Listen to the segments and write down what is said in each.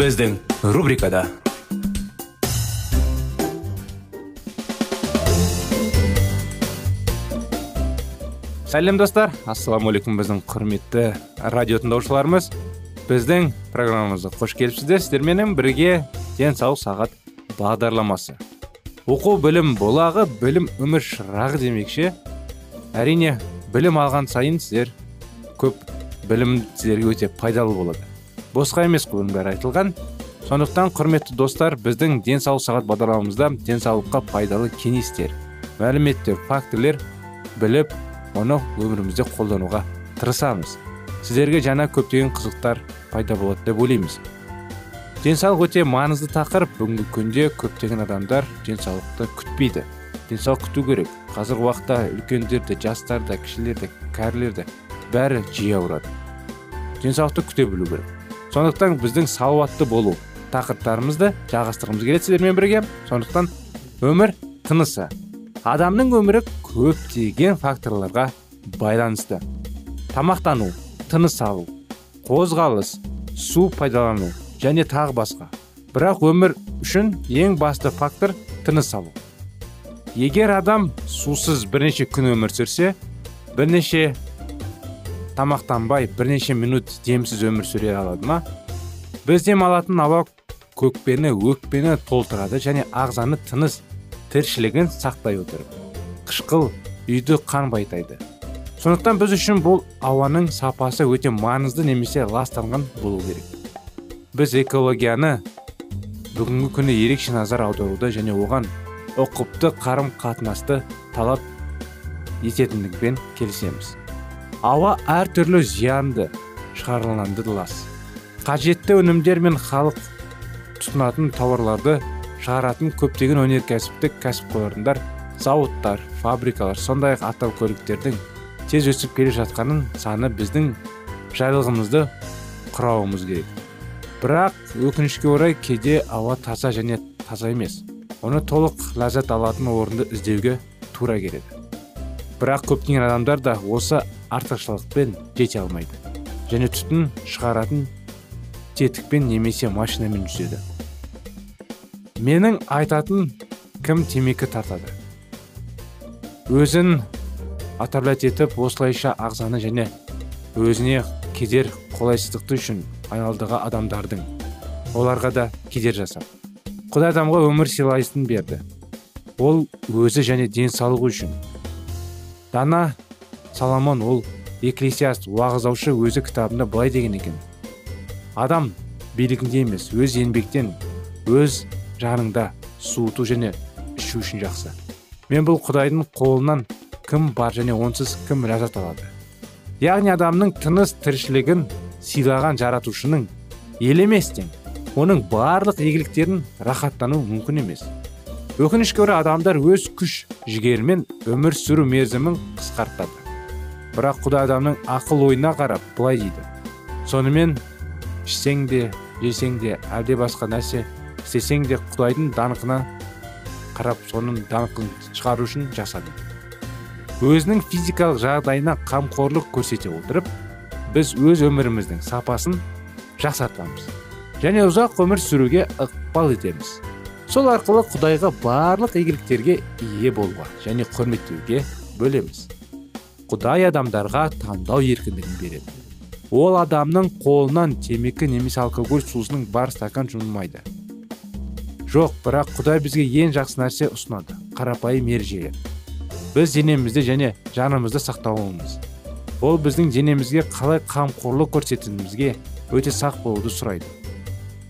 Біздің рубрикада сәлем достар ассалаумағалейкум біздің құрметті радио тыңдаушыларымыз біздің программамызға қош келіпсіздер сіздерменен бірге денсаулық сағат бағдарламасы оқу білім бұлағы білім өмір шырағы демекші әрине білім алған сайын сіздер көп білім сіздерге өте пайдалы болады босқа емес қой бәрі айтылған. Сондықтан құрметті достар біздің денсаулық сағат бағдарламамызда денсаулыққа пайдалы кеңестер мәліметтер фактілер біліп оны өмірімізде қолдануға тырысамыз. Сіздерге жаңа көптеген қызықтар пайда болады деп ойлаймыз. Денсаулық өте маңызды тақырып. Бүгінгі күнде көптеген адамдар денсаулықты күтпейді. Денсаулық күту керек. Қазіргі уақытта үлкендер де жастар да кішілер де кәрілер де бәрі жиі ауырады. Денсаулықты күте білу керек. Сондықтан біздің салауатты болу тақырыптарымызды жалғастырғымыз келеді сіздермен бірге. Сондықтан өмір тынысы. Адамның өмірі көптеген факторларға байланысты. Тамақтану тыныс алу қозғалыс су пайдалану және тағы басқа. Бірақ өмір үшін ең басты фактор тыныс алу. Егер адам сусыз бірнеше күн өмір сүрсе бірнеше тамақтанбай бірнеше минут демсіз өмір сүре алады ма? Біз дем алатын ауа көкпені өкпені толтырады және ағзаны тыныс тіршілігін сақтай отырып қышқыл үйді қан байтайды сондықтан біз үшін бұл ауаның сапасы өте маңызды немесе ластанған болу керек. Біз экологияны бүгінгі күні ерекше назар аударуды және оған ұқыпты қарым қатынасты талап ететіндігімен келісеміз. Ауа әртүрлі зиянды шығарыланды лас қажетті өнімдер мен халық тұтынатын тауарларды шығаратын көптеген өнеркәсіптік кәсіпорындар зауыттар фабрикалар сондай ақ автокөліктердің тез өсіп келе жатқанын саны біздің жайлылығымызды құрауымыз керек. Бірақ өкінішке орай кейде ауа таза және таза емес. Оны толық ләззат алатын орынды іздеуге тура келеді. Бірақ көптеген адамдар да осы артықшылықпен жете алмайды. Және түтін шығаратын тетікпен немесе машинамен жүзеді. Менің айтатын кім темекі тартады? Өзін атаблять етіп осылайша ағзаны және өзіне кедер қолайсыздықты үшін айналдыға адамдардың оларға да кедер жасап. Құдай адамға өмір сыйлайсын берді. Ол өзі және денсаулығы үшін дана соломон ол екклесиаст уағыздаушы өзі кітабында былай деген екен. Адам билігінде емес өз еңбектен өз жаныңда суыту және ішу үшін жақсы. Мен бұл құдайдың қолынан кім бар және онсыз кім ләззат алады? Яғни адамның тыныс тіршілігін сыйлаған жаратушының елеместен оның барлық игіліктерін рахаттану мүмкін емес. Өкінішке орай адамдар өз күш жігерімен өмір сүру мерзімін қысқартады. Бірақ құдай адамның ақыл ойына қарап былай дейді. Сонымен ішсең де жесең де әлде басқа нәрсе істесең де құдайдың даңқына қарап соның даңқын шығару үшін жасады өзінің физикалық жағдайына қамқорлық көрсете отырып біз өз өміріміздің сапасын жақсартамыз және ұзақ өмір сүруге ықпал етеміз. Сол арқылы құдайға барлық игіліктерге ие болуға және құрметтеуге бөлеміз. Құдай адамдарға таңдау еркіндігін береді. Ол адамның қолынан темекі немесе алкоголь сусының бар стакан жұмылмайды жоқ бірақ құдай бізге ең жақсы нәрсе ұсынады қарапайым ереже біз денемізді және жанымызды сақтауымыз. Ол біздің денемізге қалай қамқорлық көрсететінімізге өте сақ болуды сұрайды.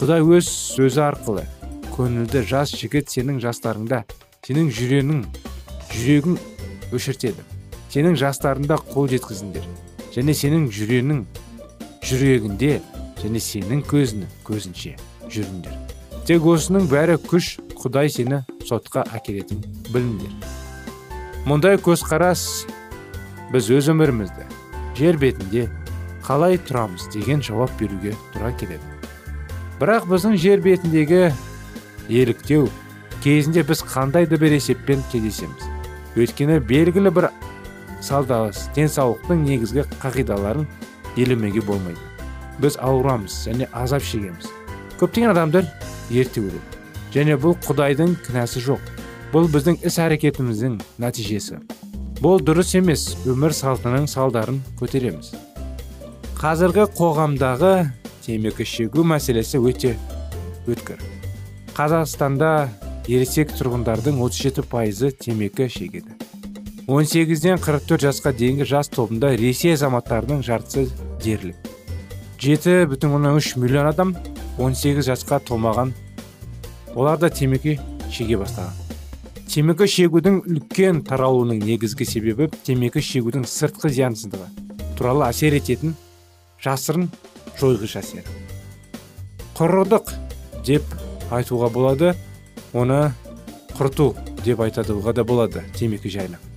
Құдай өз сөзі арқылы көңілді жас жігіт сенің жастарыңда сенің жүрегің жүрегің өшіртеді сенің жастарында қол жеткізіңдер. Және сенің жүрегің жүрегінде және сенің көзіні көзінше жүріңдер. Тек осының бәрі күш құдай сені сотқа әкелетін біліңдер. Мұндай көзқарас біз өз өмірімізді жер бетінде қалай тұрамыз деген жауап беруге тура келеді. Бірақ біздің жер бетіндегі еліктеу кезінде біз қандай да бір есеппен кездесеміз? Өйткені белгілі бір салдағыз денсаулықтың негізгі қағидаларын елемеге болмайды. Біз ауырамыз және азап шегеміз. Көптеген адамдар ерте өледі. Және бұл құдайдың кінәсі жоқ. Бұл біздің іс әрекетіміздің нәтижесі. Бұл дұрыс емес өмір салтының салдарын көтереміз. Қазіргі қоғамдағы темекі шегу мәселесі өте өткір. Қазақстанда ересек тұрғындардың 37 пайызы темекі шегеді. 18-ден 44 жасқа дейінгі жас тобында ресей азаматтарының жартысы дерлік. Жеті бүтін оннан үш миллион адам 18 жасқа толмаған. Олар да темекі шеге бастаған. Темекі шегудің үлкен таралуының негізгі себебі темекі шегудің сыртқы зиянсыздығы туралы әсер ететін жасырын жойғыш әсері құрыдық деп айтуға болады оны құрту деп айтадуға да болады темекі жайлы.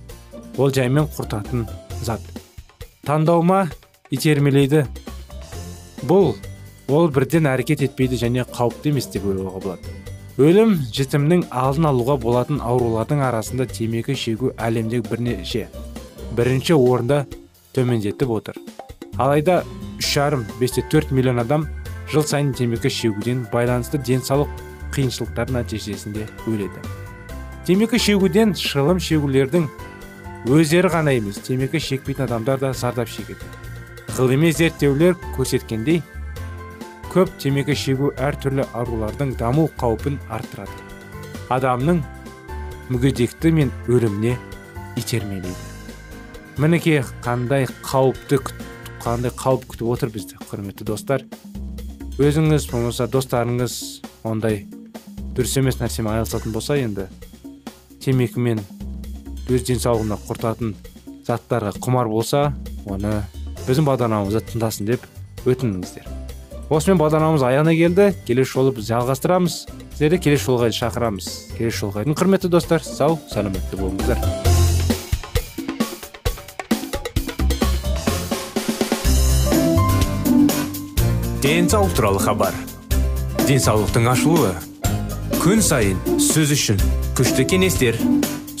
Ол жаймен құртатын зат. Таңдауыма итермелейді. Бұл ол бірден әрекет етпейді және қауіпті емес деп ойлауға болады. Өлім жітімнің алдын алуға болатын аурулардың арасында темекі шегу әлемдегі бірнеше бірінші орында төмендетіп отыр. Алайда үш жарым бесте төрт миллион адам жыл сайын темекі шегуден байланысты денсаулық қиыншылықтар нәтижесінде өледі. Темекі шегуден шылым шегулердің өздері ғана емес темекі шекпейтін адамдар да зардап шегеді. Ғылыми зерттеулер көрсеткендей көп темекі шегу әртүрлі аурулардың даму қаупін арттырады. Адамның мүгедекті мен өліміне итермелейді. Мінекей қандай қауіпті қандай қауіп күтіп отыр бізді құрметті достар. Өзіңіз болмаса достарыңыз ондай дұрыс емес нәрсемен айналысатын болса енді темекімен өз денсаулығына құртатын заттарға құмар болса оны біздің бағдарламамызды тыңдасын деп өтініңіздер. Осымен бағдарламамыз аяғына келді. Келесі жолы біз жалғастырамыз. Сіздерді келесі жолға шақырамыз. Келесі жолға құрметті достар сау саламатты болыңыздар. Денсаулық туралы хабар. Денсаулықтың ашылуы. Күн сайын сөз үшін күшті кеңестер.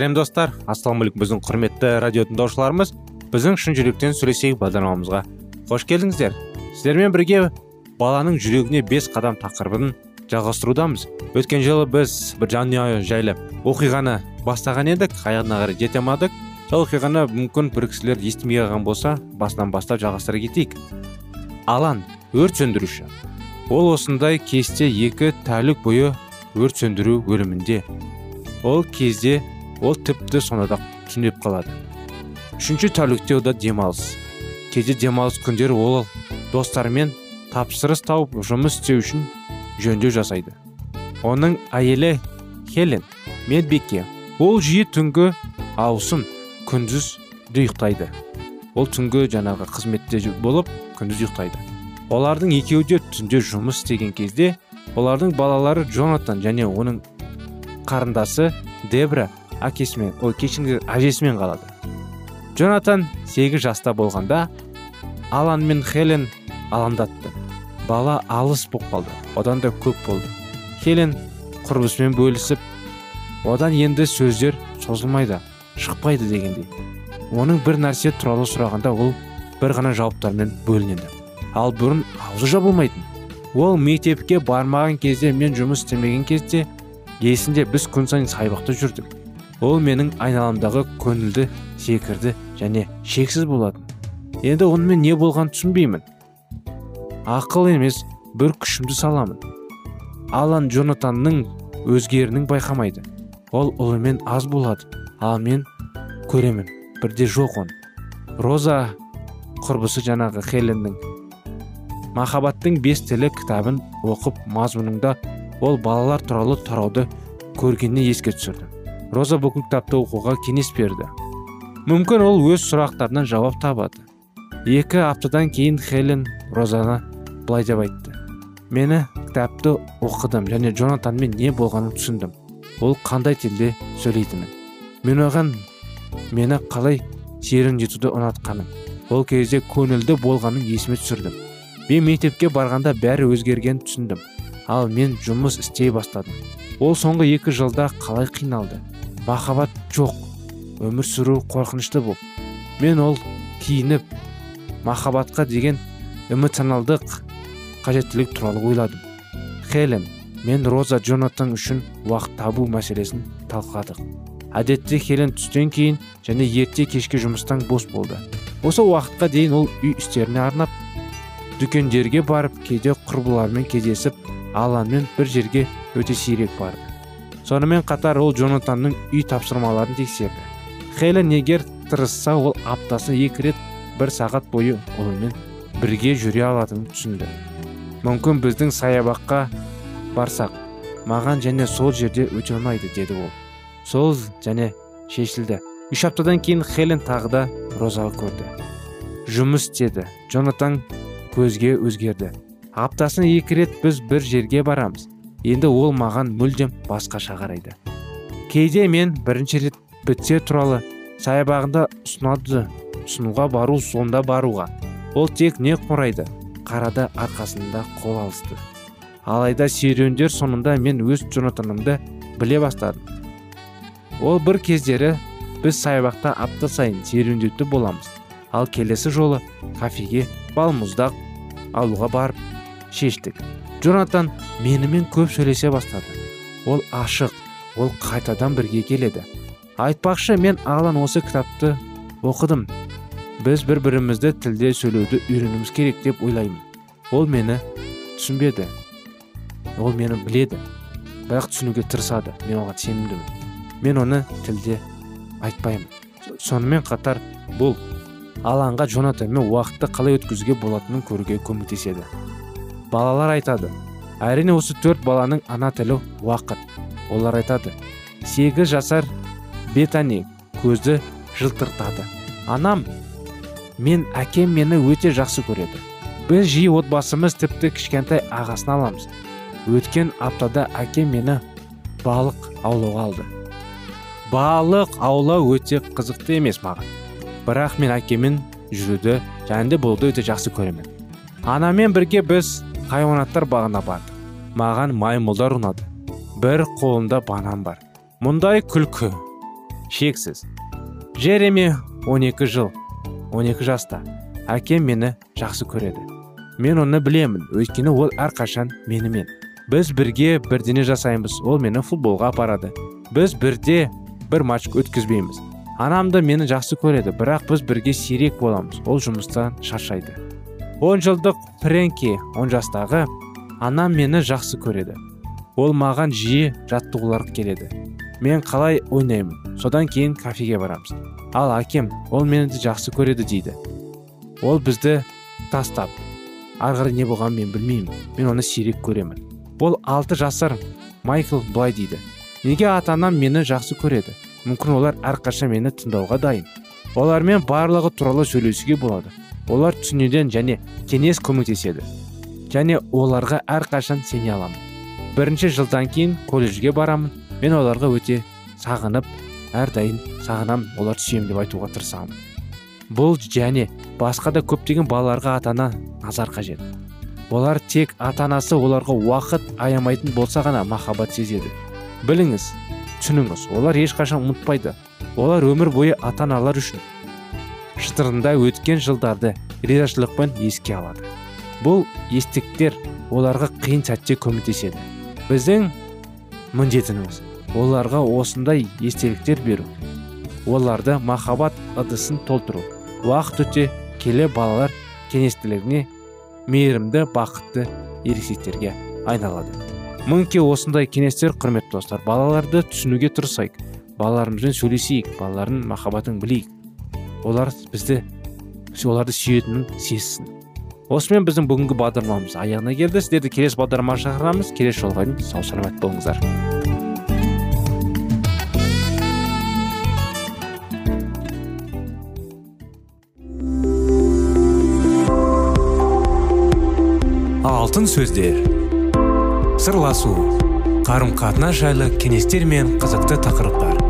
Сәлем достар. Ассалаумағалейкум біздің құрметті радио тыңдаушыларымыз. Біздің шын жүректен сөйлесейік бағдарламамызға. Қош келдіңіздер. Сіздермен бірге баланың жүрегіне бес қадам тақырыбын жалғастырудамыз. Өткен жылы біз бір жанұя жайлы оқиғаны бастаған едік аяғына қарай жете алмадық. Сол оқиғаны мүмкін бір кісілер естімей қалған болса басынан бастап жалғастыра кетейік. Алан өрт сөндіруші. Ол осындай кесте екі тәулік бойы өрт сөндіру бөлімінде. Ол кезде ол тіпті сонада түнеп қалады. Үшінші тәулікте ода демалыс. Кейде демалыс күндері ол достарымен тапсырыс тауып жұмыс істеу үшін жөндеу жасайды. Оның әйелі хелен медбике ол жиі түнгі аусын күндіз де ұйықтайды. Ол түнгі жаңағы қызметте болып күндіз ұйықтайды. Олардың екеуі де түнде жұмыс істеген кезде олардың балалары джонатан және оның қарындасы дебра әкесімен ой кешіріңіздер әжесімен қалады. Джонатан сегіз жаста болғанда алан мен хелен алаңдатты. Бала алыс болып қалды. Одан да көп болды. Хелен құрбысымен бөлісіп одан енді сөздер созылмайды шықпайды дегендей. Оның бір нәрсе туралы сұрағанда ол бір ғана жауаптармен бөлінеді. Ал бұрын аузы жабылмайтын. Ол мектепке бармаған кезде мен жұмыс істемеген кезде есінде біз күн сайын саябақта жүрдік. Ол менің айналамдағы көңілді секірді және шексіз болатын. Енді онымен не болған түсінбеймін. Ақыл емес бір күшімді саламын. Алан джонатанның өзгерінің байқамайды. Ол ұлымен аз болады ал мен көремін бірде жоқ он роза құрбысы жаңағы хеленнің махаббаттың бес тілі кітабын оқып мазмұнында ол балалар туралы тарауды көргеніне еске түсірді. Роза бүкіл кітапты оқуға кеңес берді. Мүмкін ол өз сұрақтарына жауап табады. Екі аптадан кейін хелен розаны былай деп айтты. Мені кітапты оқыдым және джонатанмен не болғанын түсіндім. Ол қандай тілде сөйлейтінін мен оған мені қалай серуендетуді ұнатқаным. Ол кезде көңілді болғанын есіме түсірдім. Мен мектепке барғанда бәрі өзгерген түсіндім. Ал мен жұмыс істей бастадым. Ол соңғы екі жылда қалай қиналды? Махаббат жоқ өмір сүру қорқынышты болып мен ол киініп махаббатқа деген эмоционалдық қажеттілік туралы ойладым. Хелен мен роза джонатан үшін уақыт табу мәселесін талқыладық. Әдетте хелен түстен кейін және ерте кешке жұмыстан бос болды. Осы уақытқа дейін ол үй істеріне арнап дүкендерге барып кейде құрбыларымен кездесіп аланмен бір жерге өте сирек барды. Сонымен қатар ол джонатанның үй тапсырмаларын тексерді. Хелен егер тырысса ол аптасы екі рет бір сағат бойы ұлымен бірге жүре алатынын түсінді. Мүмкін біздің саябаққа барсақ маған және сол жерде өте ұнайды деді ол. Сол және шешілді. Үш аптадан кейін хелен тағы да розаға көрді. Жұмыс істеді джонатан көзге өзгерді. Аптасына екі рет біз бір жерге барамыз. Енді ол маған мүлдем басқаша қарайды кейде мен бірінші рет бітсе туралы саябағында ұсынады ұсынуға бару сонда баруға. Ол тек не қорайды қарада арқасында қол алысты. Алайда серуендер соңында мен өз джонатанымды біле бастадым. Ол бір кездері біз саябақта апта сайын серуендеуде боламыз. Ал келесі жолы кафеге балмұздақ алуға барып шештік. Джонатан менімен көп сөйлесе бастады. Ол ашық ол қайтадан бірге келеді. Айтпақшы мен алан осы кітапты оқыдым. Біз бір бірімізді тілде сөйлеуді үйренуіміз керек деп ойлаймын. Ол мені түсінбеді. Ол мені біледі. Бірақ түсінуге тырысады. Мен оған сенімдімін. Мен оны тілде айтпаймын. Сонымен қатар бұл аланға джонатанмен уақытты қалай өткізуге болатынын көруге көмектеседі. Балалар айтады. Әрине осы төрт баланың ана тілі уақыт. Олар айтады сегіз жасар бетани көзді жылтыртады. Анам мен әкем мені өте жақсы көреді. Біз жиі отбасымыз тіпті кішкентай ағасын аламыз. Өткен аптада әкем мені балық аулауға алды балық аулау өте қызықты емес маған. Бірақ мен әкеммен жүруді және де болуды өте жақсы көремін. Анаммен бірге біз хайуанаттар бағына бардық маған маймылдар ұнады. Бір қолымда банан бар. Мұндай күлкі. Шексіз. Жереми 12 жыл 12 жаста. Әкем мені жақсы көреді. Мен оны білемін. Өйткені ол әрқашан менімен. Біз бірге бірдене жасаймыз. Ол мені футболға апарады. Біз бірде бір матч өткізбейміз. Анам да мені жақсы көреді. Бірақ біз бірге сирек боламыз. Ол жұмыстан шаршайды. Он жылдық фрэнки он жастағы анам мені жақсы көреді. Ол маған жиі жаттығуларға келеді. Мен қалай ойнаймын? Содан кейін кафеге барамыз. Ал әкем ол мені жақсы көреді дейді. Ол бізді тастап ары не болғанын мен білмеймін. Мен оны сирек көремін. Ол алты жасар майкл былай дейді. Неге ата анам мені жақсы көреді? Мүмкін олар әрқашан мені тыңдауға дайын. Олармен барлығы туралы сөйлесуге болады. Олар түсінуден және кеңес көмектеседі. Және оларға әрқашан сене аламын. Бірінші жылдан кейін колледжге барамын. Мен оларға өте сағынып әрдайым сағынам олар сүйемін деп айтуға тырысамын. Бұл және басқа да көптеген балаларға ата ана назар қажет. Олар тек ата анасы оларға уақыт аямайтын болса ғана махаббат сезеді. Біліңіз түсініңіз олар ешқашан ұмытпайды. Олар өмір бойы ата аналар үшін шытырында өткен жылдарды ризашылықпен еске алады. Бұл естіктер оларға қиын сәтте көмектеседі. Біздің міндетіміз оларға осындай естеліктер беру оларды махаббат ыдысын толтыру уақыт өте келе балалар кеңестілігіне мейірімді бақытты ересектерге айналады. Мүмкін осындай кеңестер құрметті достар балаларды түсінуге тырысайық. Балаларымызбен сөйлесейік балалардың махаббатын білейік. Олар бізді оларды сүйетінін сезсін. Осымен біздің бүгінгі бағдарламамыз аяғына келді. Сіздерді келесі бағдарламаға шақырамыз. Келесі жолға дейін сау саламат болыңыздар. Алтын сөздер. Сырласу. Қарым қатынас жайлы кеңестер мен қызықты тақырыптар.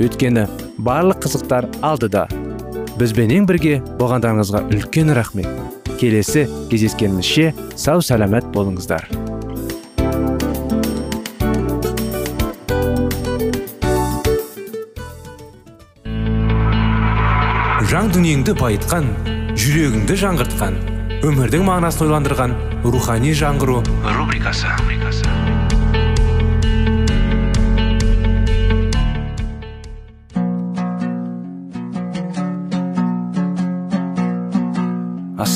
Өйткені барлық қызықтар алдыда. Бізбенен бірге болғандарыңызға үлкен рахмет. Келесі кездескенімізше сау сәлемет болыңыздар. Жан дүниеңді байытқан жүрегіңді жаңғыртқан өмірдің мағынасын ойландырған рухани жаңғыру рубрикасы.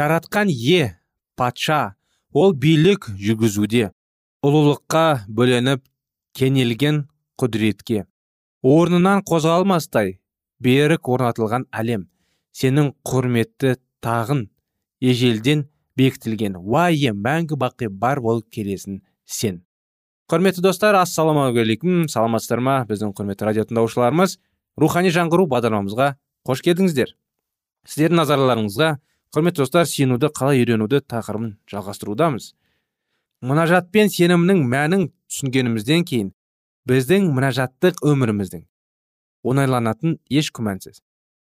Жаратқан е патша ол билік жүргізуде ұлылыққа бөленіп кенелген құдіретке. Орнынан қозғалмастай берік орнатылған әлем сенің құрметті тағын ежелден бекітілген уайым мәңгі бақи бар болып келесін сен. Құрметті достар ассалаумағалейкум. Саламатсыздар ма біздің құрметті радио тыңдаушыларымыз. Рухани жаңғыру бағдарламамызға қош келдіңіздер. Сіздердің назарларыңызға құрметті достар сенуді қалай үйренуді тақырыбын жалғастырудамыз. Мұнажат пен сенімнің мәнін түсінгенімізден кейін біздің мұнажаттық өміріміздің оңайланатын еш күмәнсіз.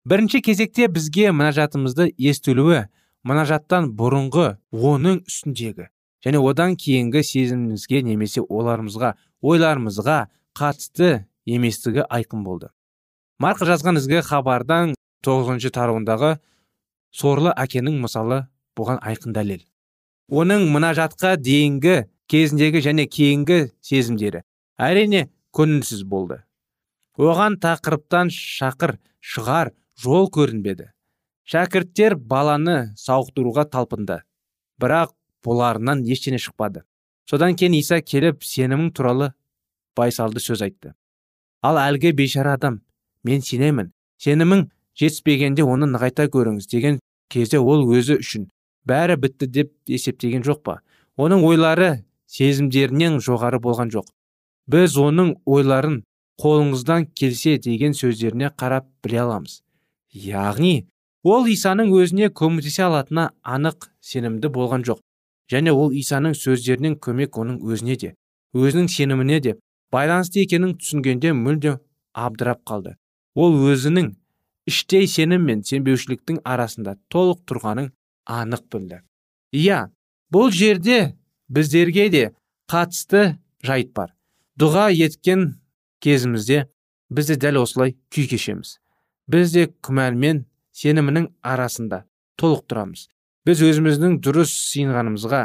Бірінші кезекте бізге мұнажатымызды естілуі мұнажаттан бұрынғы оның үстіндегі және одан кейінгі сезімімізге немесе оларымызға ойларымызға қатысты еместігі айқын болды. Марк жазған ізгі хабардан тоғызыншы тарауындағы сорлы әкенің мысалы бұған айқын дәлел. Оның мына жатқа дейінгі кезіндегі және кейінгі сезімдері әрине көңілсіз болды. Оған тақырыптан шақыр шығар жол көрінбеді. Шәкірттер баланы сауықтыруға талпынды. Бірақ боларынан ештеңе шықпады. Содан кейін иса келіп сенімің туралы байсалды сөз айтты. Ал әлгі бейшара адам мен сенемін сенімің жетіспегенде оны нығайта көріңіз деген кезде ол өзі үшін бәрі бітті деп есептеген жоқ па? Оның ойлары сезімдерінен жоғары болған жоқ. Біз оның ойларын қолыңыздан келсе деген сөздеріне қарап біле аламыз. Яғни ол исаның өзіне көмектесе алатынына анық сенімді болған жоқ. Және ол исаның сөздерінен көмек оның өзіне де өзінің сеніміне де байланысты екенін түсінгенде мүлде абдырап қалды. Ол өзінің іштей сенім мен сенбеушіліктің арасында толық тұрғанын анық білді. Иә бұл жерде біздерге де қатысты жайт бар. Дұға еткен кезімізде біз де дәл осылай күй кешеміз. Біз де күмән мен сенімінің арасында толық тұрамыз. Біз өзіміздің дұрыс сиынғанымызға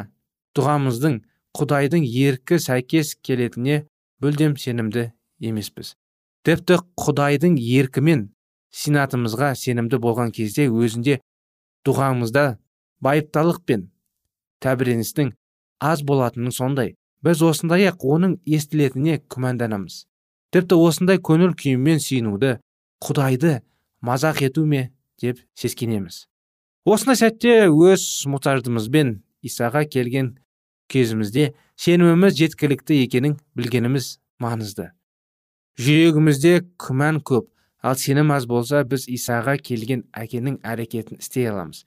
дұғамыздың құдайдың еркі сәйкес келетіне мүлдем сенімді емеспіз. Тіпті құдайдың еркімен синатымызға сенімді болған кезде өзінде дұғамызда байыпталық пен тәбіреністің аз болатынын сондай. Біз осындай ақ оның естілетініне күмәнданамыз. Тіпті осындай көңіл күймен сүйінуді құдайды мазақ ету ме деп сескенеміз. Осындай сәтте өз мұқтаждығымызбен исаға келген кезімізде сеніміміз жеткілікті екенін білгеніміз маңызды. Жүрегімізде күмән көп. Ал сенім аз болса біз исаға келген әкенің әрекетін істей аламыз.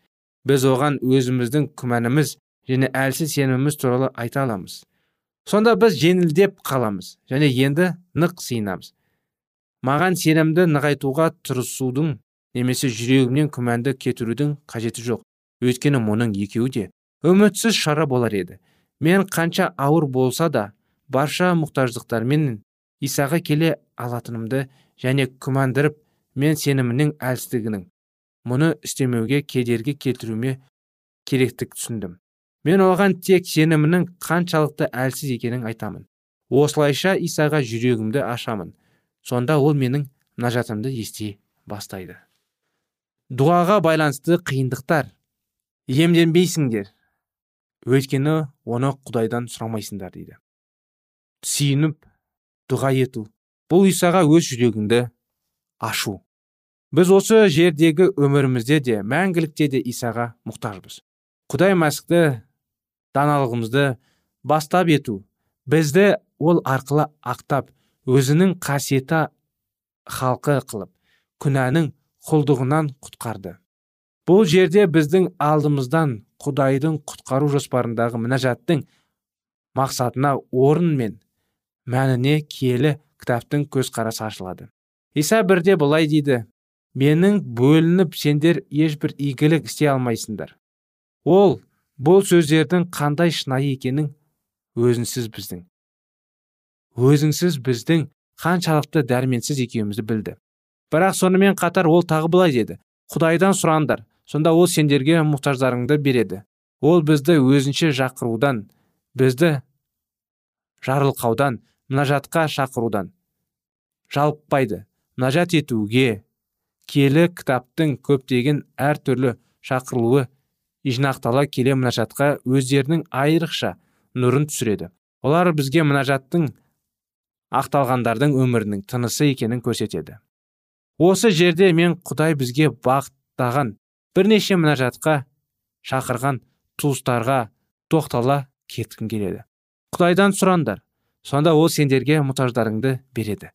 Біз оған өзіміздің күмәніміз және әлсіз сеніміміз туралы айта аламыз. Сонда біз жеңілдеп қаламыз және енді нық сыйынамыз. Маған сенімді нығайтуға тырысудың немесе жүрегімнен күмәнді кетірудің қажеті жоқ. Өйткені мұның екеуі де үмітсіз шара болар еді. Мен қанша ауыр болса да барша мұқтаждықтармен исаға келе алатынымды және күмәндіріп мен сенімінің әлсіздігінің мұны істемеуге кедергі келтіруме керектік түсіндім. Мен оған тек сенімінің қаншалықты әлсіз екенін айтамын. Осылайша исаға жүрегімді ашамын. Сонда ол менің мұнажатымды ести бастайды. Дұғаға байланысты қиындықтар. Иемденбейсіңдер өйткені оны құдайдан сұрамайсыңдар дейді. Сүйініп дұға ету. Бұл исаға өз жүрегіңді ашу. Біз осы жердегі өмірімізде де мәңгілікте де исаға мұқтажбыз. Құдай мәсікті даналығымызды бастап ету бізді ол арқылы ақтап өзінің қасиеті халқы қылып күнәнің құлдығынан құтқарды. Бұл жерде біздің алдымыздан құдайдың құтқару жоспарындағы мінәжаттың мақсатына орын мен мәніне киелі кітаптың көзқарасы ашылады. Иса бірде былай дейді. Менің бөлініп сендер ешбір игілік істей алмайсыңдар. Ол бұл сөздердің қандай шынайы екенін өзінсіз біздің. Өзіңсіз біздің қаншалықты дәрменсіз екеумізді білді. Бірақ сонымен қатар ол тағы былай деді. Құдайдан сұраңдар. Сонда ол сендерге мұқтаждарыңды береді. Ол бізді өзінше жақырудан бізді жарылқаудан мұнажатқа шақырудан. Жалықпайды. Мұнажат етуге келі кітаптың көптеген әртүрлі шақырылуы жинақтала келе мұнажатқа өздерінің айрықша нұрын түсіреді. Олар бізге мұнажаттың ақталғандардың өмірінің тынысы екенін көрсетеді. Осы жерде мен құдай бізге бағыттаған бірнеше мұнажатқа шақырған туыстарға тоқтала кеткім келеді. Құдайдан сұраңдар сонда ол сендерге мұқтаждарыңды береді.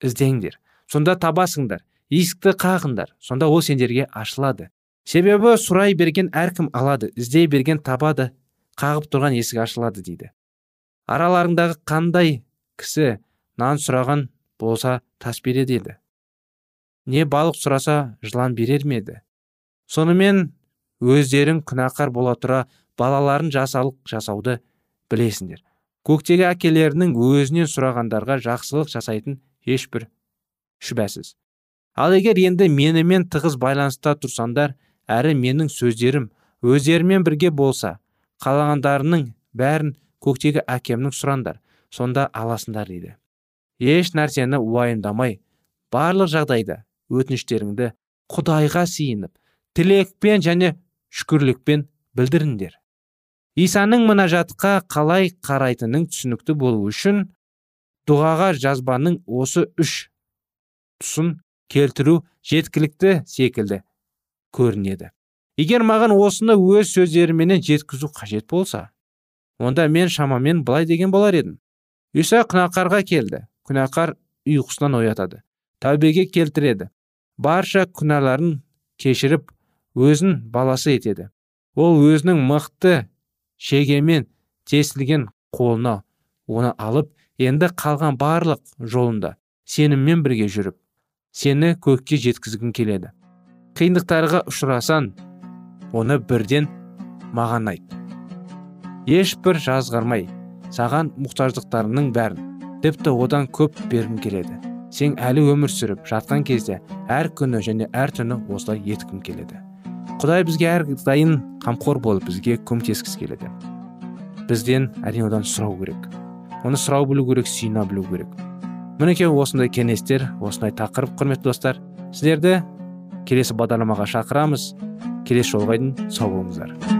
Іздеңдер. Сонда табасыңдар. Есікті қағыңдар. Сонда ол сендерге ашылады. Себебі сұрай берген әркім алады іздей берген табады қағып тұрған есік ашылады дейді. Араларыңдағы қандай кісі нан сұраған болса тас береді еді не балық сұраса жылан берер ме еді? Сонымен өздерің күнәқар бола тұра балаларын жасалық жасауды білесіңдер. Көктегі әкелерінің өзінен сұрағандарға жақсылық жасайтын ешбір шүбәсіз. Ал егер енді менімен тығыз байланыста тұрсаңдар әрі менің сөздерім өздерімен бірге болса қалағандарының бәрін көктегі әкемнің сұраңдар сонда аласыңдар дейді. Еш нәрсені уайымдамай барлық жағдайда өтініштеріңді құдайға сиынып тілекпен және шүкірлікпен білдіріңдер. Исаның мұнажатқа қалай қарайтынын түсінікті болу үшін дұғаға жазбаның осы үш тұсын келтіру жеткілікті секілді көрінеді. Егер маған осыны өз сөздеріменен жеткізу қажет болса онда мен шамамен былай деген болар едім. Иса күнәқарға келді. Күнәқар ұйқысынан оятады. Тәубеге келтіреді. Барша күнәларын кешіріп өзін баласы етеді. Ол өзінің мықты шегемен тесілген қолына оны алып енді қалған барлық жолында сеніммен бірге жүріп сені көкке жеткізгім келеді. Қиындықтарға ұшырасаң оны бірден маған айт. Ешбір жазғармай саған мұқтаждықтарыңның бәрін тіпті одан көп бергім келеді. Сен әлі өмір сүріп жатқан кезде әр күні және әр түні осылай еткім келеді құдай бізге әрдайым қамқор болып бізге көмектескісі келеді. Бізден әрине одан сұрау керек. Оны сұрау білу керек сүйіна білу керек. Мінекей осындай кеңестер осындай тақырып құрметті достар сіздерді келесі бағдарламаға шақырамыз. Келесі жолға дейін сау болыңыздар.